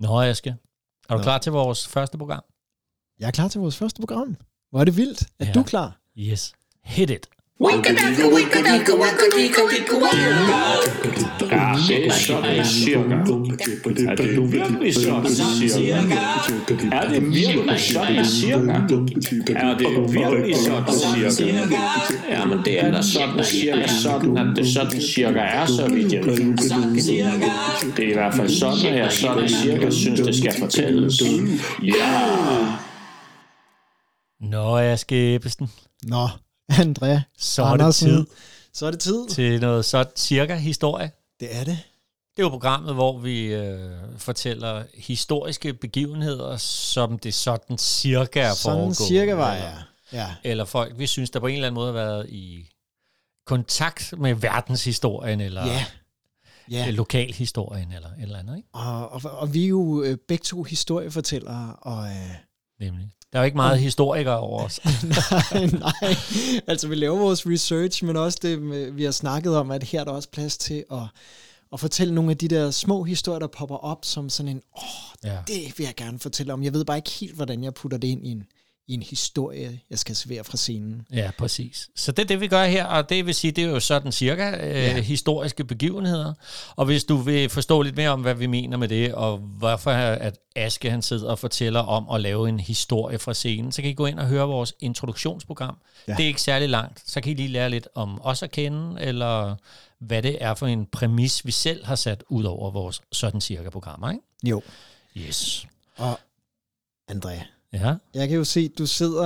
Nå, Aske. Er du Nå. klar til vores første program? Jeg er klar til vores første program. Hvor er det vildt. Er Ja. du klar? Yes. Hit it. Ja, det er sådan cirka. Er det virkelig sådan cirka? Er det virkelig sådan cirka? Er det virkelig sådan cirka? Ja, men det er da sådan cirka sådan, at det sådan cirka er, så vidt jeg. Det er i hvert fald sådan, at jeg sådan cirka synes, det skal fortælles. Ja! Nå, Aske Ebbesen. Nå, Andrea Så er Andersen. det tid Så er det tid. til noget så cirka historie. Det er det. Det er jo programmet, hvor vi øh, fortæller historiske begivenheder, som det sådan cirka er Sådan foregået. cirka var eller. Ja. eller folk, vi synes, der på en eller anden måde har været i kontakt med verdenshistorien, eller Ja. ja. Ja, lokalhistorien, eller et eller andet, ikke? og, og, og vi er jo øh, begge to historiefortællere, og øh, Nemlig. Der er jo ikke meget historikere over os. nej, nej, altså vi laver vores research, men også det, med, vi har snakket om, at her er der også plads til at, at fortælle nogle af de der små historier, der popper op som sådan en, åh, ja. det vil jeg gerne fortælle om. Jeg ved bare ikke helt, hvordan jeg putter det ind i en, i en historie, jeg skal servere fra scenen. ja, præcis. Så det er det, vi gør her, og det vil sige, det er jo sådan cirka øh, Ja. historiske begivenheder. Og hvis du vil forstå lidt mere om, hvad vi mener med det, og hvorfor at Aske han sidder og fortæller om at lave en historie fra scenen, så kan I gå ind og høre vores introduktionsprogram. Ja. Det er ikke særlig langt. Så kan I lige lære lidt om os at kende, eller hvad det er for en præmis, vi selv har sat ud over vores sådan cirka programmer, ikke? Jo. Yes. Og Andrea, Ja. jeg kan jo se, du sidder...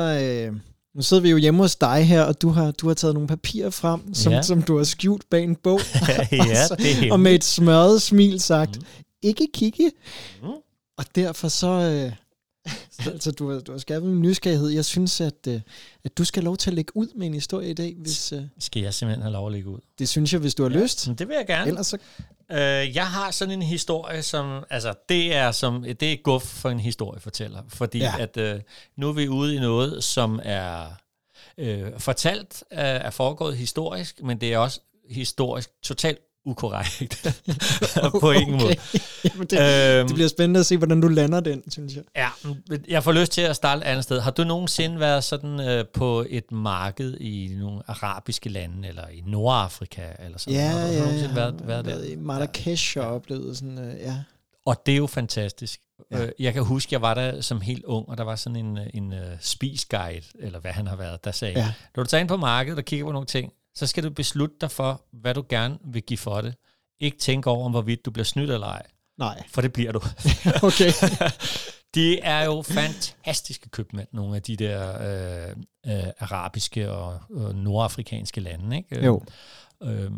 Øh, nu sidder vi jo hjemme hos dig her, og du har, du har taget nogle papirer frem, som, Ja. som du har skjult bag en bog. ja, så- det er og hemmeligt. med et smørret smil sagt, mm. ikke kigge. Mm. Og derfor så... Øh, altså, du har, du har skabt min nysgerrighed. Jeg synes, at, øh, at du skal have lov til at lægge ud med en historie i dag, hvis... Øh, Skal jeg simpelthen have lov at lægge ud? det synes jeg, hvis du har ja. lyst. Det vil jeg gerne. Ellers så... Øh, jeg har sådan en historie, som, altså, det er som, det er guf for en historiefortæller, fordi ja. At øh, nu er vi ude i noget, som er øh, fortalt, øh, er foregået historisk, men det er også historisk totalt ukorrekt på ingen måde. Jamen, det, Øhm, det bliver spændende at se, hvordan du lander den, synes jeg. Ja, jeg får lyst til at starte et andet sted. Har du nogensinde været sådan øh, på et marked i nogle arabiske lande, eller i Nordafrika, eller sådan Ja, Har du ja, nogensinde jeg været, været der? i Marrakesh og oplevet sådan, øh, ja. Og det er jo fantastisk. Ja. Ja. Jeg kan huske, jeg var der som helt ung, og der var sådan en, en uh, spisguide, eller hvad han har været, der sagde, Ja. ja. når du tager ind på markedet og kigger på nogle ting, så skal du beslutte dig for, hvad du gerne vil give for det. Ikke tænke over, om hvorvidt du bliver snydt eller ej, Nej, for det bliver du. okay. de er jo fantastiske købmænd, nogle af de der øh, øh, arabiske og, og nordafrikanske lande. Ikke? jo. Øh,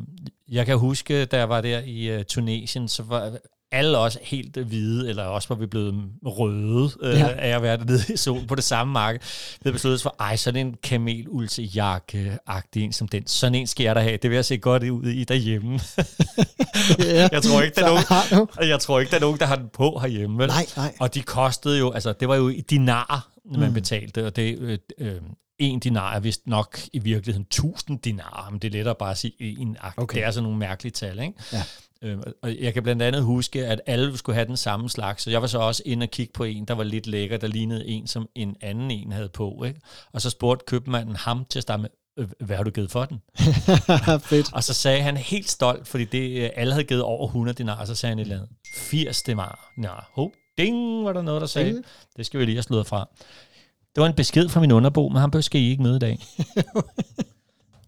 jeg kan huske, da jeg var der i uh, Tunesien, så var alle også helt hvide, eller også var vi blevet røde øh, Ja. af at være dernede i solen på det samme marked. Vi havde besluttet for, ej, sådan en kamelulsejakke-agtig en som den. Sådan en skal jeg da have. Det vil jeg se godt ud i derhjemme. Ja. jeg tror ikke, der er nogen, jeg tror ikke, der er nogen, der har den på herhjemme. Vel? Nej, nej. Og de kostede jo, altså det var jo i dinar, man mm. betalte, og det øh, øh, en dinar er vist nok i virkeligheden 1000 dinar, men det er lettere bare at sige en akt. Okay. Det er sådan nogle mærkelige tal, ikke? Ja. Øhm, og jeg kan blandt andet huske, at alle skulle have den samme slags, så jeg var så også inde og kigge på en, der var lidt lækker, der lignede en, som en anden en havde på, ikke? Og så spurgte købmanden ham til at starte med, "Øh, hvad har du givet for den? Fedt. Og så sagde han helt stolt, fordi det, øh, alle havde givet over 100 dinar, så sagde han et eller andet. 80 dinar. Nej, ho, ding, var der noget, der sagde. Ding. Det skal vi lige have slået fra. Det var en besked fra min underbo, men ham skal I ikke møde i dag.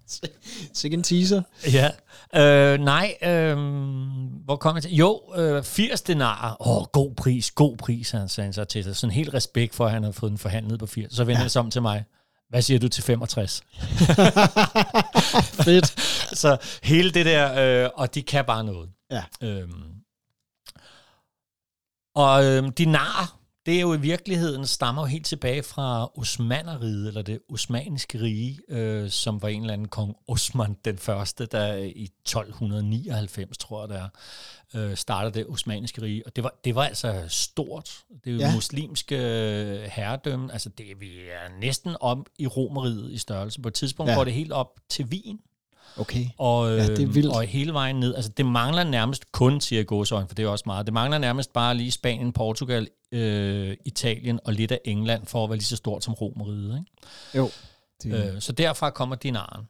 Sikke en teaser. ja. Øh, nej, øh, hvor kom jeg til? Jo, øh, 80 denarer. Åh, oh, god pris, god pris, han sagde han så til sig. Sådan helt respekt for, at han havde fået den forhandlet på 80. Så vendte ja. han sig om til mig. Hvad siger du til 65? Fedt. så hele det der, øh, og de kan bare noget. Ja. Øhm, og øhm, dinar, det er jo i virkeligheden, stammer jo helt tilbage fra Osmaneriet, eller det osmaniske rige, øh, som var en eller anden kong Osman den første, der i 1299, tror jeg det er, øh, startede det osmaniske rige. Og det var, det var altså stort. Det er jo Ja. muslimske øh, herredømme. Altså det, vi er næsten om i romeriet i størrelse. På et tidspunkt ja. går det helt op til Wien. Okay. Og, Ja, det er øh, vildt. og hele vejen ned. Altså, det mangler nærmest kun, siger gåsøjne, for det er også meget. Det mangler nærmest bare lige Spanien, Portugal, øh, Italien og lidt af England, for at være lige så stort som Romeriet. Ikke? Jo. Det, Øh, så derfra kommer dinaren.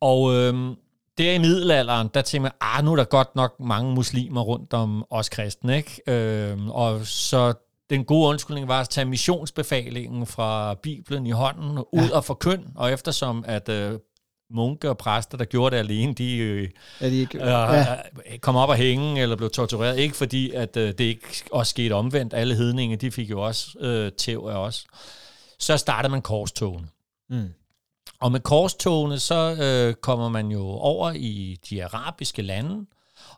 Og øh, der i middelalderen, der tænker man, ah, nu er der godt nok mange muslimer rundt om os kristne, ikke? Øh, og så den gode undskyldning var at tage missionsbefalingen fra Bibelen i hånden, ud ja. og forkynd, og eftersom at øh, munke og præster, der gjorde det alene, de øh, er de ikke, øh, ja. kom op og hænge eller blev tortureret. Ikke fordi, at øh, det ikke også skete omvendt. Alle hedninge, de fik jo også øh, tæv af os. Så startede man korstogene. Mm. Og med korstogene, så øh, kommer man jo over i de arabiske lande,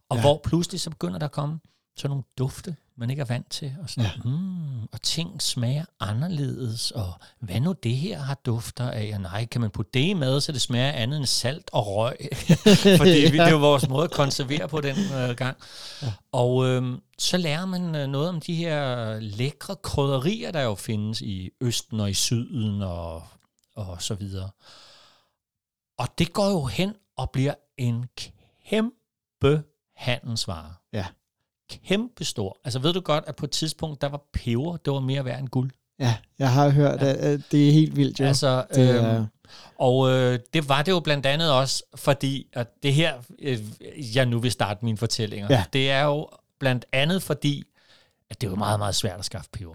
og ja. hvor pludselig så begynder der at komme sådan nogle dufte, man ikke er vant til. Og, sådan, ja. mm, og ting smager anderledes, og hvad nu det her har dufter af? Og nej, kan man putte det i mad, så det smager andet end salt og røg? Fordi vi, det er jo vores måde at konservere på den øh, gang. Ja. Og øh, så lærer man øh, noget om de her lækre krydderier, der jo findes i Østen og i Syden og, og så videre. Og det går jo hen og bliver en kæmpe handelsvare. Ja. Kæmpe stor. Altså ved du godt, at på et tidspunkt, der var peber, det var mere værd end guld. Ja, jeg har hørt, ja. at, at det er helt vildt, jo. Altså, det øhm, er, og øh, det var det jo blandt andet også, fordi at det her, øh, jeg nu vil starte mine fortællinger, Ja. det er jo blandt andet fordi, at det er jo meget, meget svært at skaffe peber.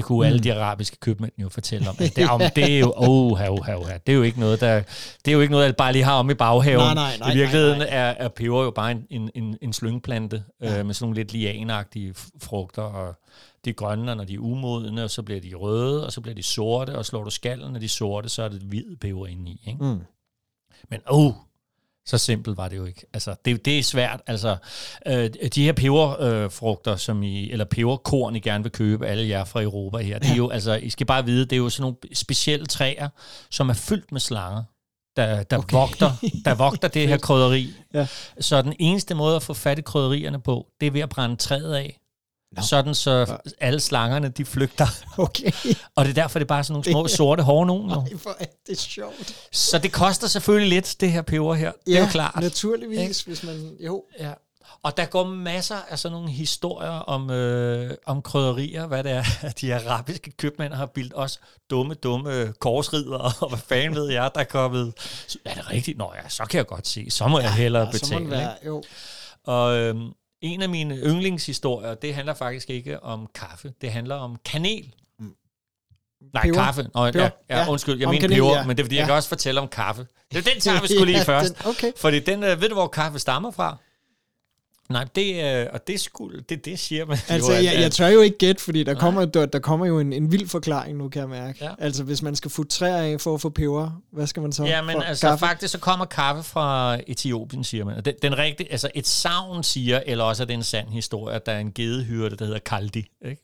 Det kunne mm. alle de arabiske købmænd jo fortælle om. At det, om, det er jo, oh, oh, oh, oh, det er jo ikke noget, der, det er jo ikke noget, jeg bare lige har om i baghaven. Nej, nej, nej, I virkeligheden nej, Er, er peber jo bare en, en, en, en slyngplante ja. øh, med sådan nogle lidt lianagtige frugter, og de er grønne, og når de er umodne, og så bliver de røde, og så bliver de sorte, og slår du skallen af de sorte, så er det hvid peber inde i. Ikke? mm. Men oh, så simpelt var det jo ikke. Altså, det, det er svært. Altså, øh, de her peberfrugter, øh, som I, eller peberkorn, I gerne vil købe, alle jer fra Europa her, det er jo, altså, I skal bare vide, det er jo sådan nogle specielle træer, som er fyldt med slanger, der, der, okay. vogter, der vogter det her krydderi. Ja. Så den eneste måde at få fat i krydderierne på, det er ved at brænde træet af. Nå. Sådan så alle slangerne, de flygter. Okay. Og det er derfor, det er bare sådan nogle små sorte hår nogen. jo. Ej, hvor er det sjovt. Så det koster selvfølgelig lidt, det her peber her. Det er jo klart. naturligvis, Ikke? hvis man... Jo. Ja. Og der går masser af sådan nogle historier om, øh, om krydderier, hvad det er, at de arabiske købmænd har bildt os dumme, dumme korsridere, og hvad fanden ved jeg, der er kommet. Er det rigtigt? Nå ja, så kan jeg godt se. Så må jeg hellere Ja, så må betale. det være, jo. Og øhm, en af mine yndlingshistorier, det handler faktisk ikke om kaffe. Det handler om kanel. Nej, Peber. kaffe. Nå, ja, Peber. ja, Ja. undskyld, jeg Om mener kanel, peber, ja. men det er fordi, jeg Ja. kan også fortælle om kaffe. Det er den tager vi skulle lige Ja, først. den- okay. Fordi den, øh, ved du, hvor kaffe stammer fra? Nej, det, øh, og det, skulle, det, det siger man Altså, jo, at, jeg, jeg tør jo ikke gætte, fordi der kommer, der, der kommer jo en, en vild forklaring nu, kan jeg mærke. Ja. Altså, hvis man skal få træer af for at få peber, hvad skal man så? Ja, men altså kaffe? faktisk så kommer kaffe fra Etiopien, siger man. Den, den rigtige, altså et savn siger, eller også er det en sand historie, at der er en gedehyrde, der hedder Kaldi. Ikke?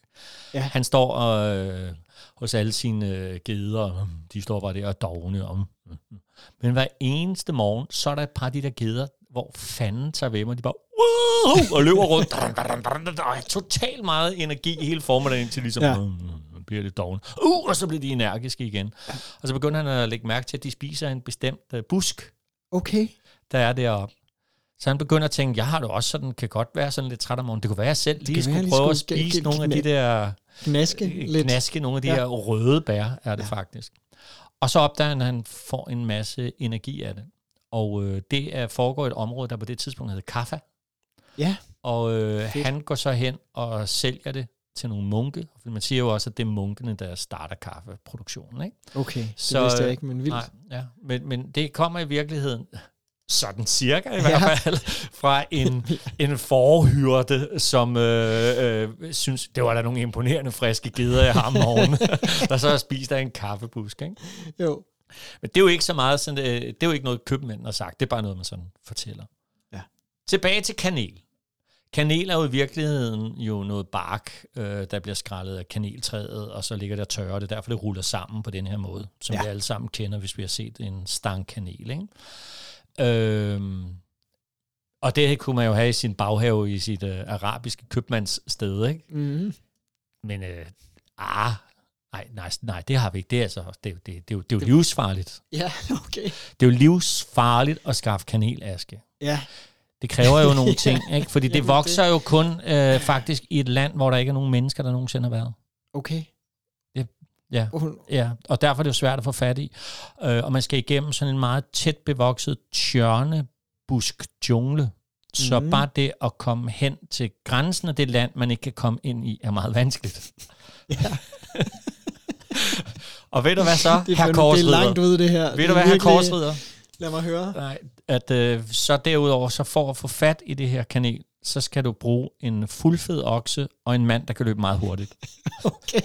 Ja. Han står og, øh, hos alle sine øh, geder, og de står bare der og dogne om. Men hver eneste morgen, så er der et par af de der geder, hvor fanden tager ved mig. De bare wow, og løber rundt. Er totalt meget energi hele formiddagen, indtil ligesom Ja. bliver det doven. Uh, og så bliver de energiske igen. Og så begynder han at lægge mærke til, at de spiser en bestemt uh, busk, Okay. der er deroppe. Så han begynder at tænke, jeg har det også sådan, kan godt være sådan lidt træt om morgenen. Det kunne være, at jeg selv lige skulle være, prøve at spise nogle af de der Gnaske øh, lidt. knaske, nogle af de Ja. her røde bær, er det ja. faktisk. Og så opdager han, at han får en masse energi af det. Og øh, det er, foregår i et område, der på det tidspunkt hedder Kaffa. Ja. Og øh, Fedt. han går så hen og sælger det til nogle munke. For man siger jo også, at det er munkene, der starter kaffeproduktionen. Ikke? Okay, det Så, vidste jeg ikke, men vildt. Nej, ja. men, men det kommer i virkeligheden, sådan cirka i Ja. hvert fald, fra en, en forhyrte, som øh, øh, synes, det var da nogle imponerende friske geder, jeg har om morgenen, der så har spist af en kaffebusk. Ikke? Jo. Men det er jo ikke så meget, sådan, øh, det er jo ikke noget, købmænd har sagt, det er bare noget, man sådan fortæller. Ja. Tilbage til kanel. Kanel er jo i virkeligheden jo noget bark, øh, der bliver skrællet af kaneltræet, og så ligger der tørre. Det er derfor, det ruller sammen på den her måde, som Ja. ja. vi alle sammen kender, hvis vi har set en stang kanel. Ikke? Øhm, og det kunne man jo have i sin baghave i sit øh, arabiske købmandssted. Ikke? Mm. Men øh, ah, Nej, nej, nej, det har vi ikke. Det er, altså, det, jo- det, det, er jo- det er jo livsfarligt. Ja, okay. Det er jo livsfarligt at skaffe kanelaske. Ja, Det kræver jo nogle ting, ikke? Fordi det Jamen, vokser jo kun øh, faktisk i et land, hvor der ikke er nogen mennesker, der nogensinde har været. okay. Ja. Oh, Ja, og derfor er det jo svært at få fat i. Øh, og man skal igennem sådan en meget tæt bevokset tjørnebusk jungle. Så Mhm. bare det at komme hen til grænsen af det land, man ikke kan komme ind i, er meget vanskeligt. Ja. og ved du hvad så, det, er herr fandme- det er langt korsridder? ude, det her. Ved Det du hvad, herr virkelig- korsridder? Lad mig høre. Nej, at øh, så derudover, så for at få fat i det her kanel, så skal du bruge en fuldfed okse og en mand, der kan løbe meget hurtigt. Okay.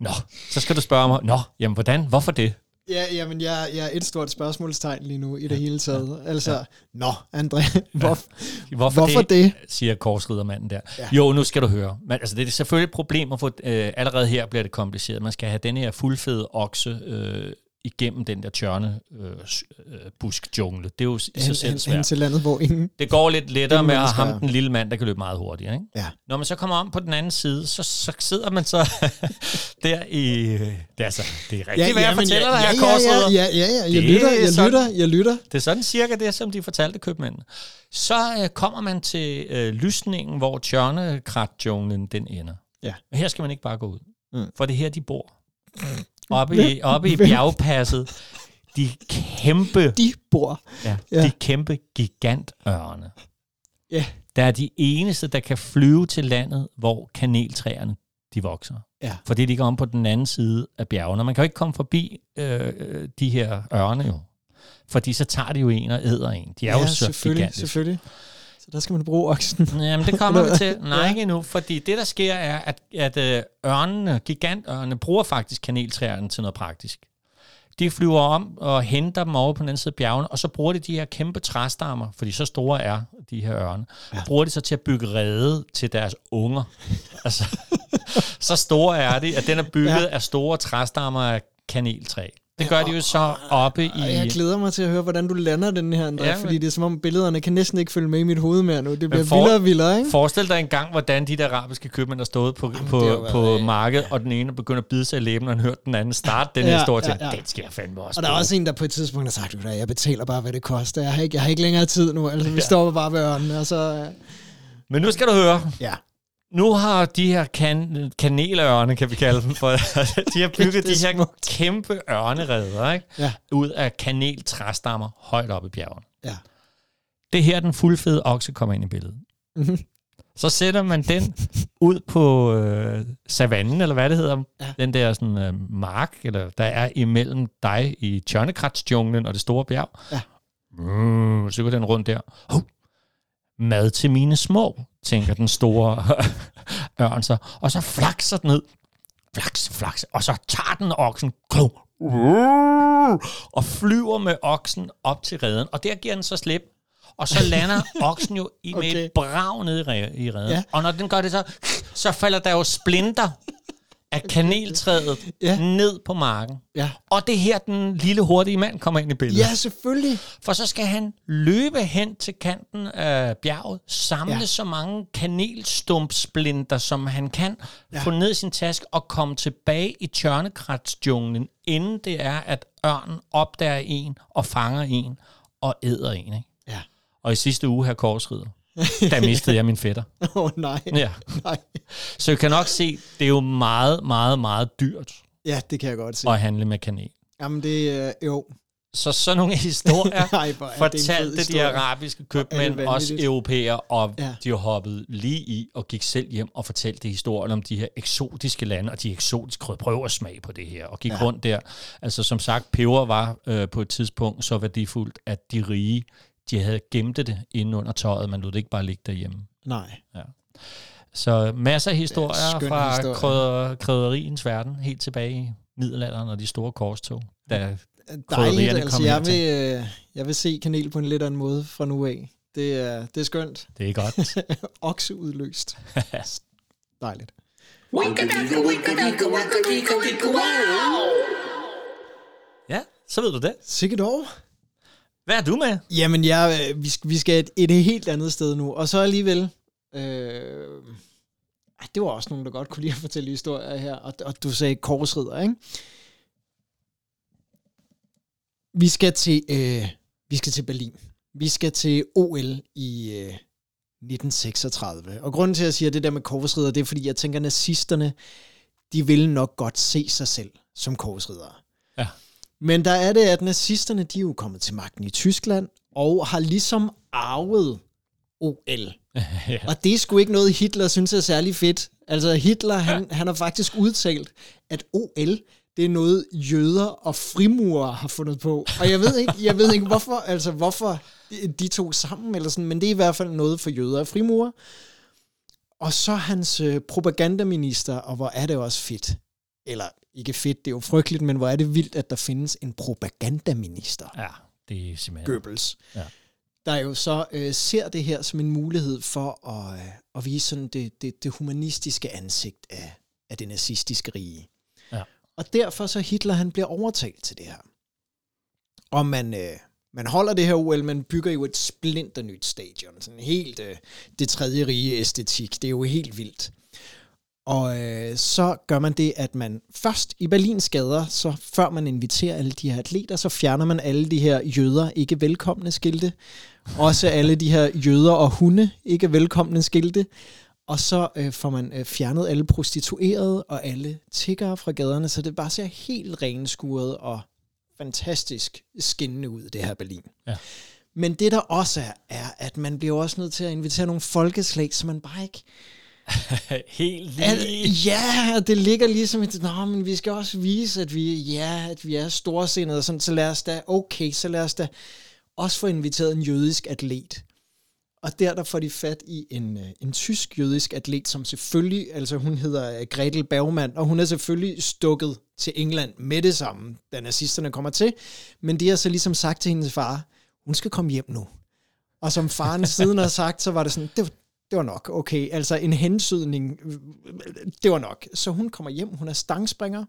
Nå, så skal du spørge mig, nå, jamen hvordan, hvorfor det? Ja, jamen, jeg, jeg er et stort spørgsmålstegn lige nu i det hele taget. Altså, ja. nå, André, hvor, Hvorfor, hvorfor det? siger korsriddermanden der. Ja. Ja. Jo, nu skal du høre. Men, altså, det er selvfølgelig et problem at få, øh, allerede her bliver det kompliceret. Man skal have den her fuldfede okse øh, igennem den der tjørne øh, øh, buskjungle. Det er jo i sig selv svært. til landet, hvor ingen... Det går lidt lettere med at ham, den lille mand, der kan løbe meget hurtigt. Ikke? Ja. Når man så kommer om på den anden side, så, så sidder man så der i... Det er, altså, det er rigtigt, hvad jeg men fortæller dig ja, her, ja, ja, ja, ja, ja, jeg Det lytter, er jeg sådan- lytter, jeg lytter. Det er sådan cirka det, som de fortalte købmændene. Så øh, kommer man til øh, lysningen, hvor tjørnekratjunglen den ender. Ja. Og her skal man ikke bare gå ud. Mm. For det er her, de bor. Oppe i, oppe i bjergpasset. De kæmpe, De bor. ja, Ja. de kæmpe gigantørne. Ja. Der er de eneste, der kan flyve til landet, hvor kaneltræerne de vokser. Ja. Fordi de ligger om på den anden side af bjergene. Man kan jo ikke komme forbi øh, de her ørne jo. Fordi så tager de jo en og æder en. De er jo ja, så selvfølgelig, gigantiske. selvfølgelig. Så der skal man bruge oksen. Jamen, det kommer vi til. Nej, Ja. ikke endnu. Fordi det, der sker, er, at, at øh, ørnene, gigantørnene, bruger faktisk kaneltræerne til noget praktisk. De flyver om og henter dem over på den anden side af bjergene, og så bruger de de her kæmpe træstammer, fordi så store er de her ørne, ja. bruger de så til at bygge rede til deres unger. altså, så store er de, at den er bygget. Ja. af store træstammer af kaneltræ. Det gør de jo så oppe i... Jeg glæder mig til at høre, hvordan du lander den her, André, Ja, men- fordi det er som om billederne kan næsten ikke følge med i mit hoved mere nu. Det bliver for- vildere og vildere, ikke? Forestil dig engang, hvordan de der arabiske købmænd, der stod på, har på, på øh, markedet, og den ene begynder at bide sig i læben, og han hørte den anden starte den Ja, her historie til. ja, ja. Den skal jeg fandme også Og der er bruge." også en, der på et tidspunkt har sagt, at jeg betaler bare, hvad det koster. Jeg har ikke, jeg har ikke længere tid nu. Altså, vi Ja. stopper bare ved ørnen, og så... øh, Men nu skal du høre. Ja. Nu har de her kan, kanelørne, kan vi kalde dem for, de har bygget de her kæmpe ørnereder, ikke? Ja. ud af kaneltræstammer højt oppe i bjergen. Ja. Det er her, den fuldfede okse kommer ind i billedet. Mhm. Så sætter man den ud på øh, savannen, eller hvad det hedder, Ja. den der sådan, øh, mark, eller der er imellem dig i Tjørnekratsjunglen og det store bjerg. Ja. Mm, så går den rundt der. Hov, mad til mine små, tænker den store ørn så. Og så flakser den ned. Flaks, flaks. Og så tager den oksen. Klo, og flyver med oksen op til reden. Og der giver den så slip. Og så lander oksen jo i med Okay. et brag re- i reden. Ja. Og når den gør det så, så falder der jo splinter af kaneltræet Ja. ned på marken. Ja. Og det er her, den lille hurtige mand kommer ind i billedet. ja, selvfølgelig. For så skal han løbe hen til kanten af bjerget, samle ja. Så mange kanelstumpsplinter, som han kan. Ja. få ned i sin taske og komme tilbage i tjørnekratsjunglen, inden det er, at ørnen opdager en og fanger en og æder en. Ikke? Ja. Og i sidste uge her korsrider, der mistede jeg min fætter. Åh, oh, nej. Ja. nej. Så jeg kan nok se, det er jo meget, meget, meget dyrt Ja, det kan jeg godt se. at handle med kanel. Jamen, det. Øh, jo. Så sådan nogle historier Ej, hvor er det en fed fortalte de historie. arabiske købmænd, det også vanvittigt. europæer, og ja. Ja. de hoppede lige i og gik selv hjem og fortalte historien om de her eksotiske lande, og de eksotiske krød prøve at smage på det her, og gik. Ja. rundt der. Altså som sagt, peber var øh, på et tidspunkt så værdifuldt, at de rige, de havde gemt det inde under tøjet, man lod det ikke bare ligge derhjemme. Nej. Så masser af historier skøn fra historie. krydder, krydderiens verden, helt tilbage i middelalderen og de store korstog. Der, Dejligt. Altså, jeg til. vil, øh, jeg vil se kanel på en lidt anden måde fra nu af. Det er, det er skønt. det er godt. Okse udløst. Dejligt. Ja, så ved du det. Sikkert dog. Hvad er du med? Jamen, jeg, øh, vi, skal, vi skal et, et helt andet sted nu. Og så alligevel... Øh, det var også nogen, der godt kunne lide at fortælle historier her, og, og du sagde korsridder, ikke? Vi skal til, øh, vi skal til Berlin. Vi skal til OL i øh, 1936. Og grunden til, at jeg siger det der med korsridder, det er, fordi jeg tænker, at nazisterne, de ville nok godt se sig selv som korsridere. Ja. Men der er det, at nazisterne, de er jo kommet til magten i Tyskland, og har ligesom arvet OL. ja. Og det er sgu ikke noget, Hitler synes er særlig fedt. Altså Hitler, han, han har faktisk udtalt, at OL, det er noget jøder og frimurer har fundet på. Og jeg ved ikke, jeg ved ikke hvorfor, altså hvorfor de to sammen, eller sådan, men det er i hvert fald noget for jøder og frimurer. Og så hans øh, propagandaminister, og hvor er det også fedt. Eller ikke fedt, det er jo frygteligt, men hvor er det vildt, at der findes en propagandaminister. ja, det er simpelthen... Goebbels. Ja. Der jo så øh, ser det her som en mulighed for at, øh, at vise sådan det, det, det humanistiske ansigt af, af det nazistiske rige. Ja. Og derfor så Hitler, han bliver overtalt til det her. Og man, øh, man holder det her OL, man bygger jo et splinter nyt stadion. Sådan helt øh, det tredje rige æstetik. Det er jo helt vildt. Og øh, så gør man det, at man først i Berlins gader, så før man inviterer alle de her atleter, så fjerner man alle de her jøder ikke velkomne skilte. Også alle de her jøder og hunde ikke velkomne skilte. Og så øh, får man øh, fjernet alle prostituerede og alle tiggere fra gaderne, så det bare ser helt renskuret og fantastisk skinnende ud, det her Berlin. Ja. Men det der også er, er, at man bliver også nødt til at invitere nogle folkeslag, så man bare ikke Helt lige. Al- ja, det ligger ligesom et, nå, men vi skal også vise, at vi, ja, at vi er storsindede, sådan, så lad os da, okay, så lad os da også få inviteret en jødisk atlet. Og der, der får de fat i en, øh, en tysk jødisk atlet, som selvfølgelig, altså hun hedder øh, Gretel Bergmann, og hun er selvfølgelig stukket til England med det samme, da nazisterne kommer til. Men de har så ligesom sagt til hendes far, hun skal komme hjem nu. Og som faren siden har sagt, så var det sådan, det, var- det var nok, okay, altså en hensydning, det var nok. Så hun kommer hjem, hun er stangspringer,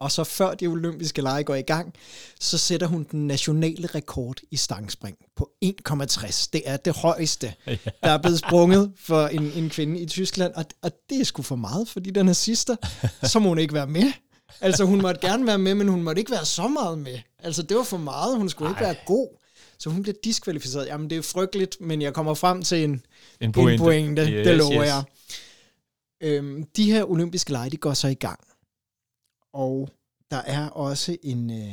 og så før de olympiske lege går i gang, så sætter hun den nationale rekord i stangspring på 1,60. Det er det højeste, der er blevet sprunget for en, en kvinde i Tyskland, og, og det er sgu for meget for de der nazister. Så må hun ikke være med. Altså hun måtte gerne være med, men hun måtte ikke være så meget med. Altså det var for meget, hun skulle ikke være god. Så hun bliver diskvalificeret. Jamen det er frygteligt, men jeg kommer frem til en, En pointe. En pointe. Yes, det lover yes. jeg. Øhm, de her olympiske lege, de går så i gang. Og der er også en, øh,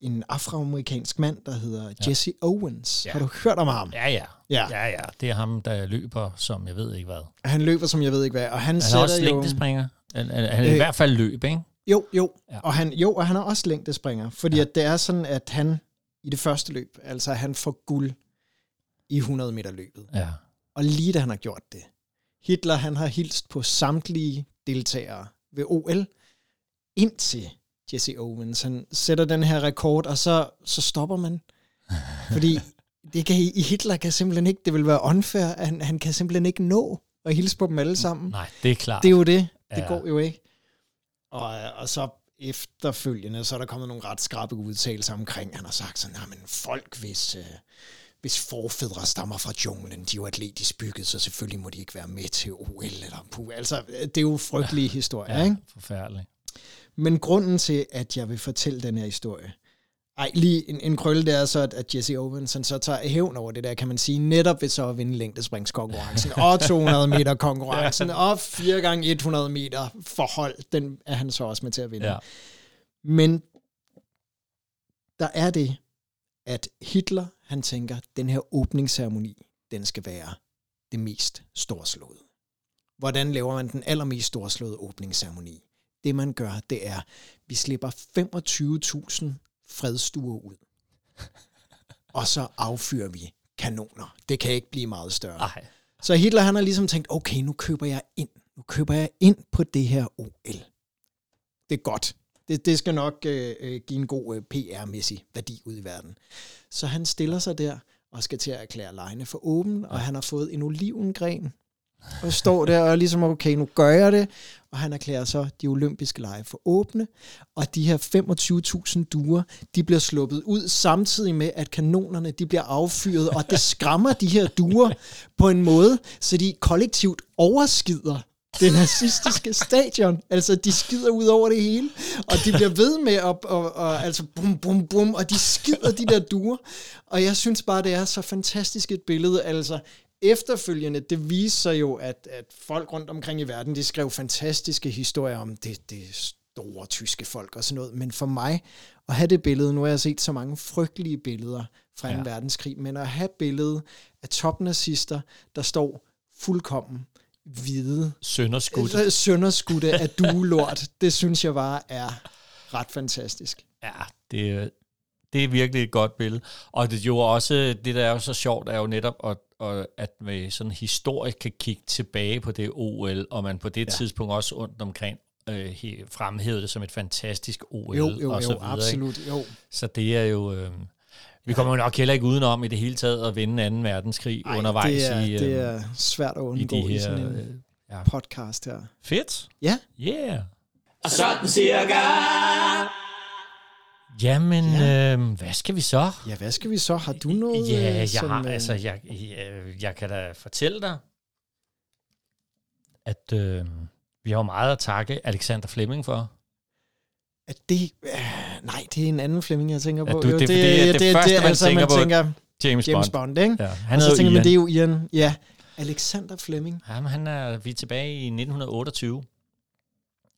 en afroamerikansk mand, der hedder ja. Jesse Owens. Ja. Har du hørt om ham? Ja, ja. Ja. Ja, ja. Det er ham, der løber, som jeg ved ikke hvad. Han løber, som jeg ved ikke hvad, og han, Han er også jo... længdespringer. Han, han, er Øh, i hvert fald løb, ikke? Jo, jo. Ja. Og han, jo, og han er også længdespringer, fordi. Ja. at det er sådan, at han i det første løb, altså han får guld i 100 meter løbet. Ja. Og lige da han har gjort det, Hitler han har hilst på samtlige deltagere ved OL, indtil Jesse Owens han sætter den her rekord, og så, så stopper man. Fordi det kan, i Hitler kan simpelthen ikke, det vil være unfair, at han, han kan simpelthen ikke nå at hilse på dem alle sammen. Nej, det er klart. Det er jo det. Det Ja. går jo ikke. Og, og så efterfølgende, så er der kommet nogle ret skrappe udtalelser omkring, han har sagt sådan, men folk, hvis, øh, hvis forfædre stammer fra junglen, de er jo atletisk bygget, så selvfølgelig må de ikke være med til OL. Eller puh. Altså, det er jo frygtelige historier, ja, ikke? forfærdeligt. Men grunden til, at jeg vil fortælle den her historie, ej, lige en, en krølle, det er så, at, at Jesse Owens han så tager hævn over det der, kan man sige, netop ved så at vinde længdespringskonkurrencen, og 200 meter konkurrencen, og 4 gange 100 meter forhold, den er han så også med til at vinde. Ja. Men der er det, at Hitler, han tænker, den her åbningsceremoni, den skal være det mest storslåede. Hvordan laver man den allermest storslåede åbningsceremoni? Det man gør, det er, vi slipper 25.000 fredstuer ud. Og så affyrer vi kanoner. Det kan ikke blive meget større. Nej. Så Hitler han har ligesom tænkt, okay, nu køber jeg ind. Nu køber jeg ind på det her OL. Det er godt. Det, det skal nok øh, øh, give en god øh, PR-mæssig værdi ud i verden. Så han stiller sig der og skal til at erklære lejene for åben, og han har fået en olivengren og står der og ligesom, okay, nu gør jeg det. Og han erklærer så de olympiske lege for åbne, og de her 25.000 duer, de bliver sluppet ud samtidig med, at kanonerne de bliver affyret, og det skræmmer de her duer på en måde, så de kollektivt overskider det nazistiske stadion. Altså, de skider ud over det hele, og de bliver ved med at, og, og, altså, bum, bum, bum, og de skider de der duer. Og jeg synes bare, det er så fantastisk et billede. Altså, efterfølgende, det viser sig jo, at, at folk rundt omkring i verden, de skrev fantastiske historier om det, det store tyske folk og sådan noget. Men for mig, at have det billede, nu har jeg set så mange frygtelige billeder fra 2. Ja. verdenskrig, men at have billedet af topnazister, der står fuldkommen hvide, Sønderskudt. sønderskudte af duelort, det synes jeg bare er ret fantastisk. Ja, det, er- det er virkelig et godt billede. Og det er jo også, det der er jo så sjovt, er jo netop, at, at, at man sådan historisk kan kigge tilbage på det OL, og man på det ja. tidspunkt også rundt omkring øh, fremhævede det som et fantastisk OL. Jo, jo, og så jo, videre, absolut, Ikke? jo. Så det er jo... Øh, vi kommer jo nok heller ikke udenom i det hele taget at vinde 2. verdenskrig Ej, undervejs det er, i, øh, det er svært at i undgå i, her... sådan en øh, ja. podcast her. Fedt. Ja, Yeah. Og sådan cirka. Jamen, Ja. øh, hvad skal vi så? ja, hvad skal vi så? Har du noget? Ja, øh, jeg som, har, øh, altså, jeg, jeg, jeg kan da fortælle dig, at øh, vi har jo meget at takke Alexander Fleming for. At det, øh, nej, det er en anden Flemming, jeg tænker Ja, på. du- det er fordi, at det første, man tænker på, James, James Bond. Bond, ikke? Ja, Han og så tænker man, Ian. det er jo Ian. Ja, Alexander Fleming. Jamen, han er, vi er tilbage i 1928.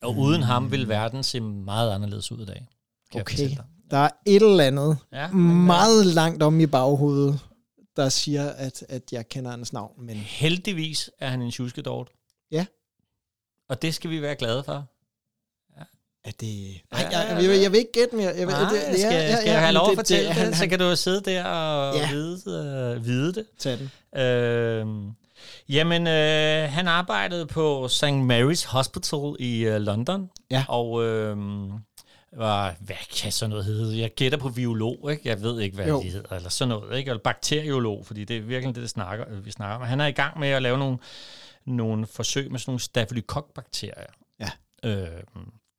Og uden ham vil verden se meget anderledes ud i dag. Kan Okay, der er et eller andet Ja, meget langt om i baghovedet, der siger, at, at jeg kender hans navn, men Heldigvis er han en tjuskedort. Ja. Og det skal vi være glade for. er det... Ja, Nej, jeg, jeg, jeg, vil ikke gætte mere. Jeg, vil- Nej, det, skal, skal jeg have lov at det- fortælle det, han- det, så kan du jo sidde der og Ja. ja. vide, øh, vide det. Tag den. Øh, jamen, øh, han arbejdede på St. Mary's Hospital i øh, London. Ja. Og øh, var, hvad kan sådan noget hedde? Jeg gætter på biolog, ikke? Jeg ved ikke, hvad Jo. de hedder, eller sådan noget, ikke? Eller bakteriolog, fordi det er virkelig det, det snakker, vi snakker om. Han er i gang med at lave nogle, nogle forsøg med sådan nogle staphylococcus-bakterier. Ja. Øh,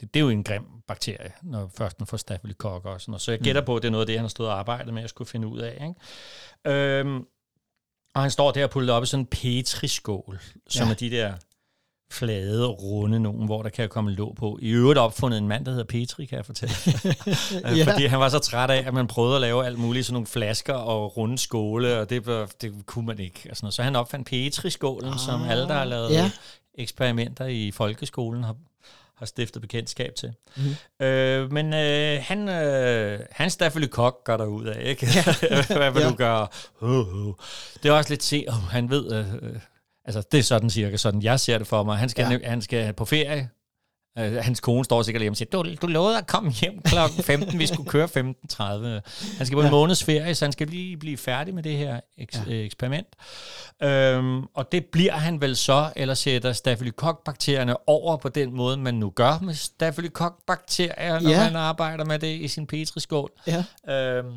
det, det er jo en grim bakterie, når først man får staphylococcus og sådan noget. Så jeg gætter på, at det er noget af det, han har stået og arbejdet med at skulle finde ud af. Ikke? Øhm, og han står der og putter op i sådan en petriskål, som Ja. er de der flade, runde nogen, hvor der kan komme låg på. I øvrigt opfundet en mand, der hedder Petri, kan jeg fortælle. Ja. ja. Fordi han var så træt af, at man prøvede at lave alt muligt, sådan nogle flasker og runde skåle, og det, det kunne man ikke. Og sådan noget. Så han opfandt Petri-skålen, ah, som alle, der har lavet ja. ja. eksperimenter i folkeskolen, har, har stiftet bekendtskab til. Mm. Øh, men øh, han, øh, han stafylokok gør der ud af, ikke? Hvad vil Ja. ja. du gøre? Uh, uh. Det er også lidt se, oh, han ved... Øh, øh, altså, det er sådan cirka, sådan jeg ser det for mig. Han skal, Ja. han skal på ferie. Øh, hans kone står sikkert hjemme og siger, du, du lovede at komme hjem klokken 15, vi skulle køre 15.30. Han skal på en Ja. måneds ferie, så han skal lige blive færdig med det her eks- ja. eksperiment. Øhm, og det bliver han vel så, eller sætter stafylokokbakterierne over på den måde, man nu gør med stafylokokbakterier, når Ja. man arbejder med det i sin petriskål. Ja. Øhm,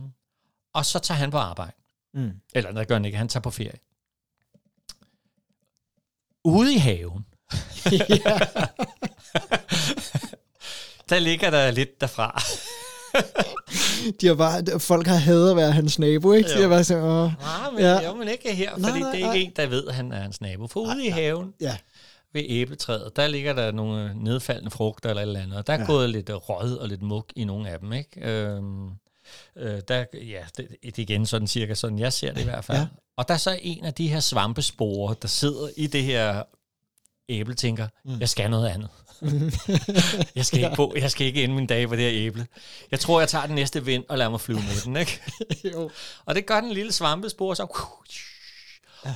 og så tager han på arbejde. Mm. Eller det gør han ikke, han tager på ferie. Ude i haven, der ligger der lidt derfra. De har bare, folk har hadet at være hans nabo, ikke? De Jo. har bare sådan, åh, Nej, men, Ja. jo, men ikke her, Nej, fordi nej, det er nej. ikke en, der ved, at han er hans nabo. For ude i haven, ja. ved æbletræet, der ligger der nogle nedfaldende frugter eller et eller andet, og der er Ja. gået lidt øh, råd og lidt muk i nogle af dem, ikke? Øhm, øh, der, ja, det, det igen sådan cirka sådan, jeg ser det i hvert fald. Ja. Og der er så en af de her svampesporer, der sidder i det her æble, tænker, mm. jeg skal noget andet. jeg, skal ikke bo, jeg skal ikke ende min dage på det her æble. Jeg tror, jeg tager den næste vind og lader mig flyve med den, ikke? jo. Og det gør den lille svampespor, så...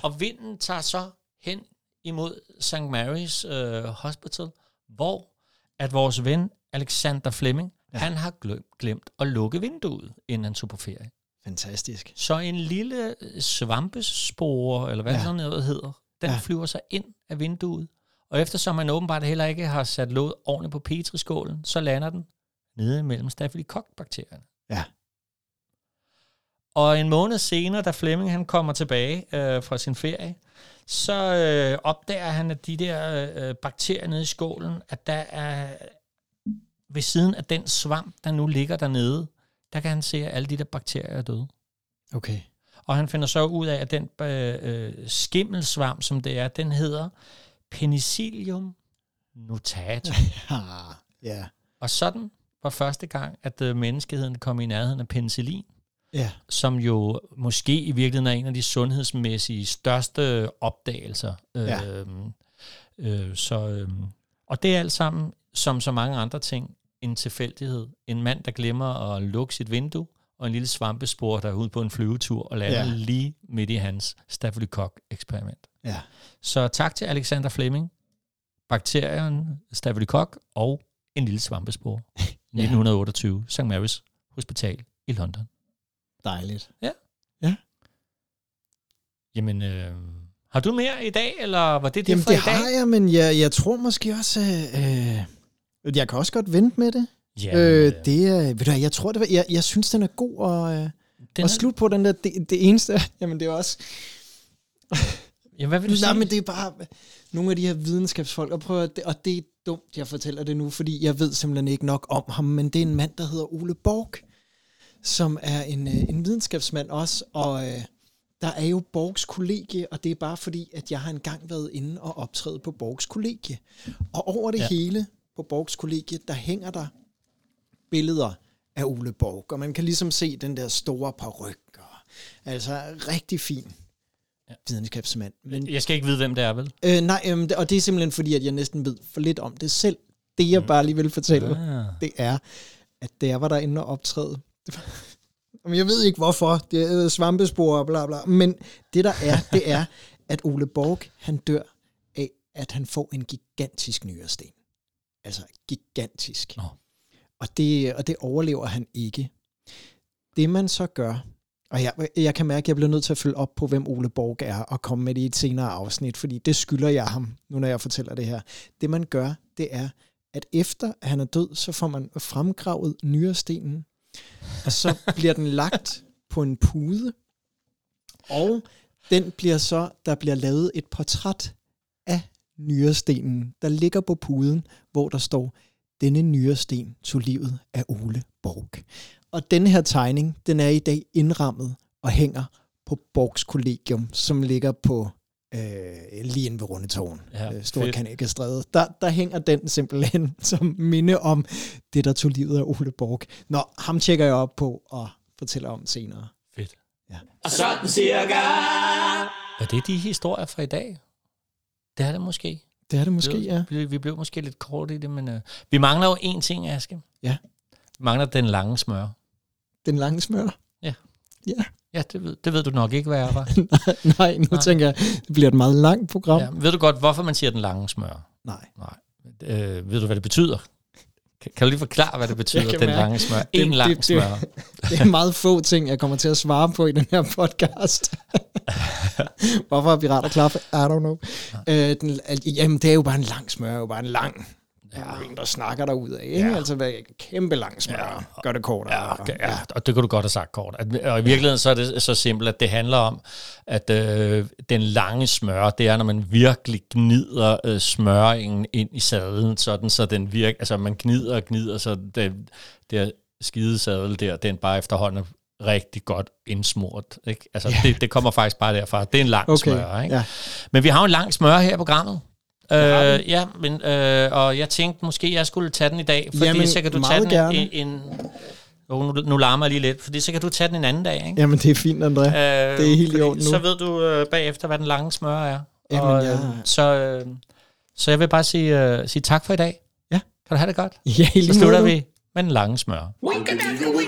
Og vinden tager så hen imod St. Mary's øh, Hospital, hvor at vores ven Alexander Fleming, ja. han har glemt, at lukke vinduet, inden han tog på ferie. Fantastisk. Så en lille øh, svampespore, eller hvad Ja. sådan noget hedder, den Ja. flyver sig ind af vinduet. Og eftersom man åbenbart heller ikke har sat låget ordentligt på petriskålen, så lander den nede mellem stafylokokbakterierne. Ja. Og en måned senere, da Flemming han kommer tilbage øh, fra sin ferie, så øh, opdager han, at de der øh, bakterier nede i skålen, at der er ved siden af den svamp, der nu ligger dernede, der kan han se, at alle de der bakterier er døde. Okay. Og han finder så ud af, at den øh, øh, skimmelsvamp, som det er, den hedder Penicillium notato. Ah, ja. og sådan var første gang, at øh, menneskeheden kom i nærheden af penicillin, Ja. som jo måske i virkeligheden er en af de sundhedsmæssige største opdagelser. Ja. Øhm, øh, så, øhm, og det er alt sammen, som så mange andre ting, en tilfældighed. En mand, der glemmer at lukke sit vindue, og en lille svampespor, der er ude på en flyvetur og lander Ja. ja. lige midt i hans staphylococcus-eksperiment. Ja. Så tak til Alexander Fleming, bakterien Staphylococcus og en lille svampespor. 1928, St. Mary's Hospital i London. Dejligt. Jamen, øh, har du mere i dag, eller var det det Jamen, for det i dag? har jeg, men jeg, jeg tror måske også... Øh, øh, jeg kan også godt vente med det. Ja, Øh, det er, ved du jeg tror, det var, jeg, jeg synes, den er god og, øh, den og slut på den der, det, det eneste, jamen det er også, Jamen, hvad vil du nej, sige? men det er bare nogle af de her videnskabsfolk, og, prøv at, og det er dumt, jeg fortæller det nu, fordi jeg ved simpelthen ikke nok om ham, men det er en mand, der hedder Ole Borg, som er en, øh, en videnskabsmand også, og øh, der er jo Borgs kollegie, og det er bare fordi, at jeg har engang været inde og optræde på Borgs kollegie. Og over det ja. Ja. hele på Borgs kollegie, der hænger der billeder af Ole Borg, og man kan ligesom se den der store paryk, og, altså rigtig fin videnskabsmand. Men, Jeg skal ikke vide, hvem det er, vel? øh, nej, det- og det er simpelthen fordi, at jeg næsten ved for lidt om det selv. Det jeg bare lige vil fortælle, Ah. det er, at da jeg var derinde og optræde, det jeg ved ikke hvorfor, det er øh, svampespor og bla bla, men det der er, det er, at Ole Borg, han dør af, at han får en gigantisk nyresten. Altså gigantisk. Nå. Og det, og det overlever han ikke. Det man så gør, og jeg, jeg kan mærke, at jeg bliver nødt til at følge op på, hvem Ole Borg er, og komme med det i et senere afsnit, fordi det skylder jeg ham, nu når jeg fortæller det her. Det man gør, det er, at efter han er død, så får man fremgravet nyrestenen, og så bliver den lagt på en pude, og den bliver så, der bliver lavet et portræt af nyrestenen, der ligger på puden, hvor der står, denne nyresten tog livet af Ole Borg. Og denne her tegning, den er i dag indrammet og hænger på Borgs Kollegium, som ligger på øh, lige inde ved Rundetårn, Ja, ja, øh. Kanalstræde. Der, der hænger den simpelthen som minde om det, der tog livet af Ole Borg. Nå, ham tjekker jeg op på og fortæller om senere. Fedt. Og sådan cirka. Var det de historier fra i dag? Det er det måske. Det er det måske, Vi- ja. Vi, vi blev måske lidt kort i det, men øh, vi mangler jo én ting, Aske. Ja. Vi mangler den lange smør. Den lange smør. Ja, det ved, det ved du nok ikke, hvad er, var. Nej, nu Nej. tænker jeg, det bliver et meget langt program. Ja, ved du godt, hvorfor man siger den lange smør? Nej. Nej. Øh, ved du, hvad det betyder? Kan, kan du lige forklare, hvad det betyder, den lange smør? det- En lang det- det- smør. Det er meget få ting, jeg kommer til at svare på i den her podcast. Hvorfor er pirater klar for? I don't know. Øh, den, jamen, det er jo bare en lang smør, er jo bare en lang. Ja. Der en, der snakker derud af. Ikke? Ja. Altså, hvad kæmpe lang smør. Ja. Gør det kortere. Ja, okay, ja, og det kunne du godt have sagt kort. At, og i virkeligheden så er det så simpelt, at det handler om, at øh, den lange smør, det er, når man virkelig gnider øh, smøringen ind i sadlen, sådan så den virker, altså man gnider og gnider, så det, det skide sadel der, den bare efterhånden er rigtig godt indsmurt. Ikke? Altså, Ja. det, det kommer faktisk bare derfra. Det er en lang Okay, smør. Ikke? ja. Men vi har jo en lang smør her i programmet. Øh, ja, men, øh, og jeg tænkte måske, jeg skulle tage den i dag, fordi Jamen, så kan du tage den gerne. en, en jo, nu, nu larmer jeg lige lidt, fordi så kan du tage den en anden dag, ikke? Jamen, det er fint, André. Øh, det er helt i orden nu. Så ved du øh, bagefter, hvad den lange smør er. Jamen, og, jeg- øh, så, øh, så jeg vil bare sige, øh, sige tak for i dag. Ja. Kan du have det godt? Ja, i lige Så slutter vi med den lange smør. Wakadika, wika, waka.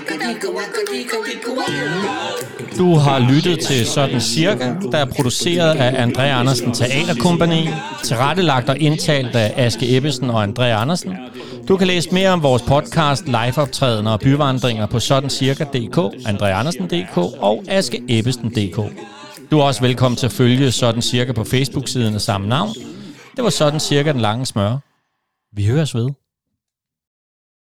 Du har lyttet til Sådan Cirka, der er produceret af André Andersen Teaterkompagni, tilrettelagt og indtalt af Aske Ebbesen og André Andersen. Du kan læse mere om vores podcast, liveoptrædener og byvandringer på sådancirka.dk, andreandersen.dk og askeebbesen.dk. Du er også velkommen til at følge Sådan Cirka på Facebook-siden af samme navn. Det var Sådan Cirka den lange smør. Vi høres ved.